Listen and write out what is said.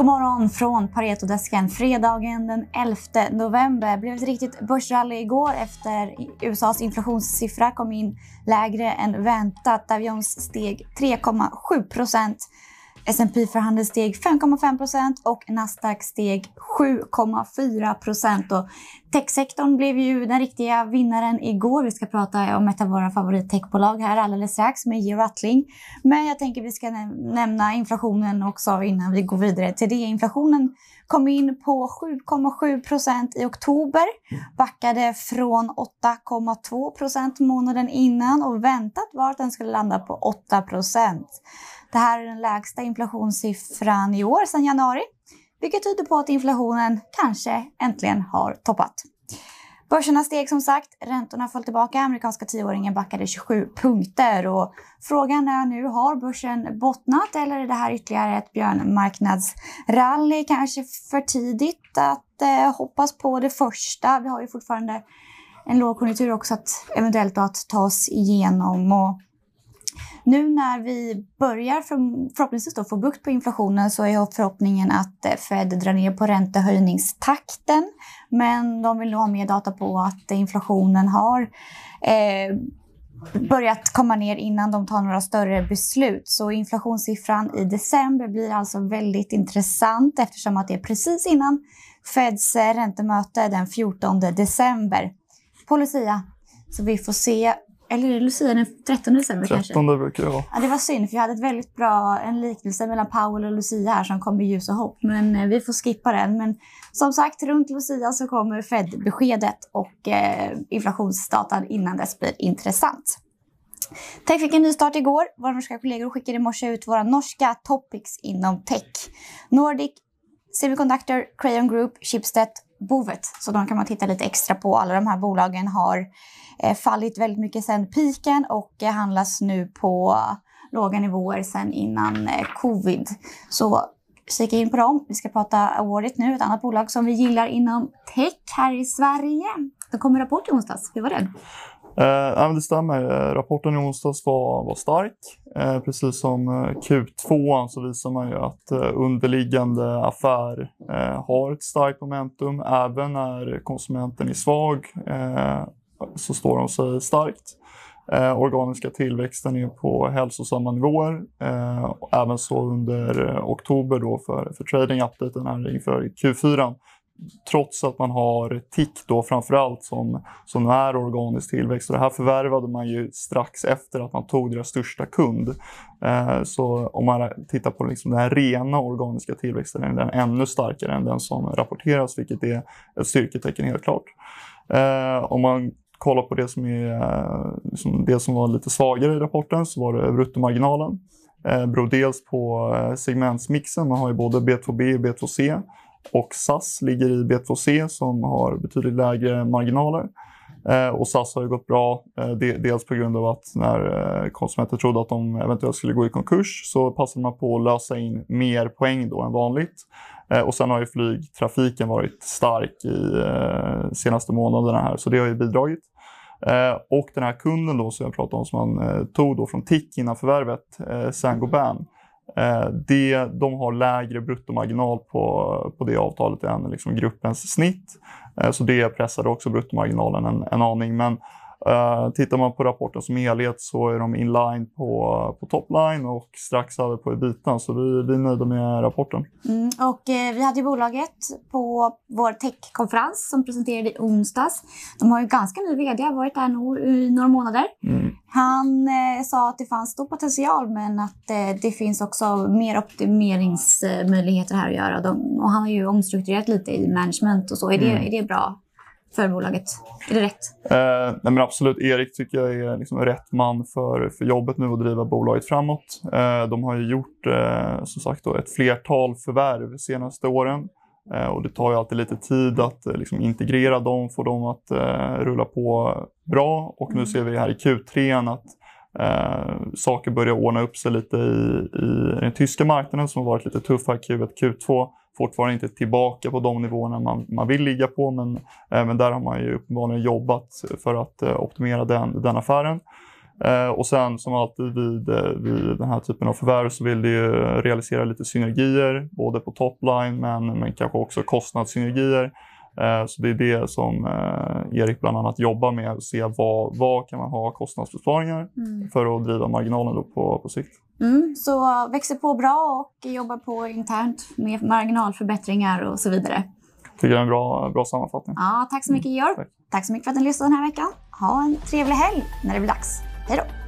God morgon från Paretodesken. Fredagen den 11 november Det blev ett riktigt börsrally igår efter USAs inflationssiffra kom in lägre än väntat. Dow Jones steg 3,7 procent. S&P förhandel steg 5,5% och Nasdaq steg 7,4 procent. Techsektorn blev ju den riktiga vinnaren igår. Vi ska prata om ett av våra favorittechbolag här alldeles strax med Georg Rattling. Men jag tänker vi ska nämna inflationen också innan vi går vidare till det. Inflationen kom in på 7,7 procent i oktober, backade från 8,2 procent månaden innan och väntat var att den skulle landa på 8 procent. Det här är den lägsta inflationssiffran i år sedan januari, vilket tyder på att inflationen kanske äntligen har toppat. Börserna steg som sagt, räntorna föll tillbaka, amerikanska tioåringen backade 27 punkter och frågan är nu, har börsen bottnat eller är det här ytterligare ett björnmarknadsrally? Kanske för tidigt att eh, hoppas på det första. Vi har ju fortfarande en lågkonjunktur också att eventuellt att ta oss igenom och nu när vi börjar förhoppningsvis då få bukt på inflationen så är förhoppningen att eh, Fed drar ner på räntehöjningstakten. Men de vill nog ha mer data på att inflationen har eh, börjat komma ner innan de tar några större beslut. Så inflationssiffran i december blir alltså väldigt intressant eftersom att det är precis innan Feds eh, räntemöte den 14 december på Lucia. Så vi får se eller är det Lucia den 13 december 13 kanske? 13 brukar det vara. Ja, det var synd, för jag hade ett väldigt bra, en liknelse mellan Powell och Lucia här som kom med ljus och hopp. Men eh, vi får skippa den. Men som sagt, runt Lucia så kommer Fed-beskedet och eh, inflationsdatan innan dess blir intressant. Tech fick en ny start igår. Våra norska kollegor skickade i morse ut våra norska topics inom tech. Nordic, Semiconductor, Crayon Group, Schibsted, Bovet. Så de kan man titta lite extra på. Alla de här bolagen har eh, fallit väldigt mycket sedan piken och eh, handlas nu på låga nivåer sedan innan eh, covid. Så kika in på dem. Vi ska prata Awardit nu, ett annat bolag som vi gillar inom tech här i Sverige. Det en rapport i onsdags. Hur var den? Eh, det stämmer. Eh, rapporten i onsdags var, var stark. Eh, precis som eh, Q2 så visar man ju att eh, underliggande affär har ett starkt momentum. Även när konsumenten är svag så står de sig starkt. organiska tillväxten är på hälsosamma nivåer. även så under oktober då för, för trading-updaten här inför Q4 trots att man har TIC då framförallt som, som är organisk tillväxt. Och det här förvärvade man ju strax efter att man tog deras största kund. Eh, så om man tittar på liksom den här rena organiska tillväxten är den ännu starkare än den som rapporteras, vilket är ett styrketecken helt klart. Eh, om man kollar på det som, är, liksom det som var lite svagare i rapporten så var det bruttomarginalen. Eh, beror dels på eh, segmentsmixen, man har ju både B2B och B2C och SAS ligger i B2C som har betydligt lägre marginaler. Eh, och SAS har ju gått bra, eh, dels på grund av att när eh, konsumenter trodde att de eventuellt skulle gå i konkurs så passade man på att lösa in mer poäng då än vanligt. Eh, och sen har ju flygtrafiken varit stark i eh, senaste månaderna här så det har ju bidragit. Eh, och den här kunden då som jag pratade om som man tog då från TIC innan förvärvet, Saint-Gobain, Eh, det, de har lägre bruttomarginal på, på det avtalet än liksom gruppens snitt. Eh, så det pressade också bruttomarginalen en, en aning. Men Uh, tittar man på rapporten som helhet så är de inline på, på topline och strax över på ebitan. Så vi, vi är nöjda med rapporten. Mm, och eh, vi hade ju bolaget på vår techkonferens som presenterade i onsdags. De har ju ganska ny vd, har varit där no i några månader. Mm. Han eh, sa att det fanns stor potential men att eh, det finns också mer optimeringsmöjligheter här att göra. De, och han har ju omstrukturerat lite i management och så. Är det, mm. är det bra? För bolaget? Är det rätt? Eh, nej men absolut. Erik tycker jag är liksom rätt man för, för jobbet nu att driva bolaget framåt. Eh, de har ju gjort eh, som sagt då, ett flertal förvärv de senaste åren. Eh, och det tar ju alltid lite tid att eh, liksom, integrera dem, få dem att eh, rulla på bra. Och nu mm. ser vi här i Q3 att Eh, saker börjar ordna upp sig lite i, i den tyska marknaden som har varit lite tuffare Q1, Q2 fortfarande inte tillbaka på de nivåerna man, man vill ligga på men, eh, även där har man ju uppenbarligen jobbat för att eh, optimera den, den affären. Eh, och sen som alltid vid, vid den här typen av förvärv så vill du ju realisera lite synergier, både på topline men, men kanske också kostnadssynergier. Eh, så det är det som eh, Erik bland annat jobbar med, att se vad, vad kan man ha kostnadsbesparingar Mm. för att driva marginalen då på, på sikt. Mm, så växer på bra och jobbar på internt med marginalförbättringar och så vidare. Tycker jag är en bra, bra sammanfattning. Ja, tack så mycket Georg. Tack. Tack så mycket för att ni lyssnade den här veckan. Ha en trevlig helg när det blir dags. Hej då!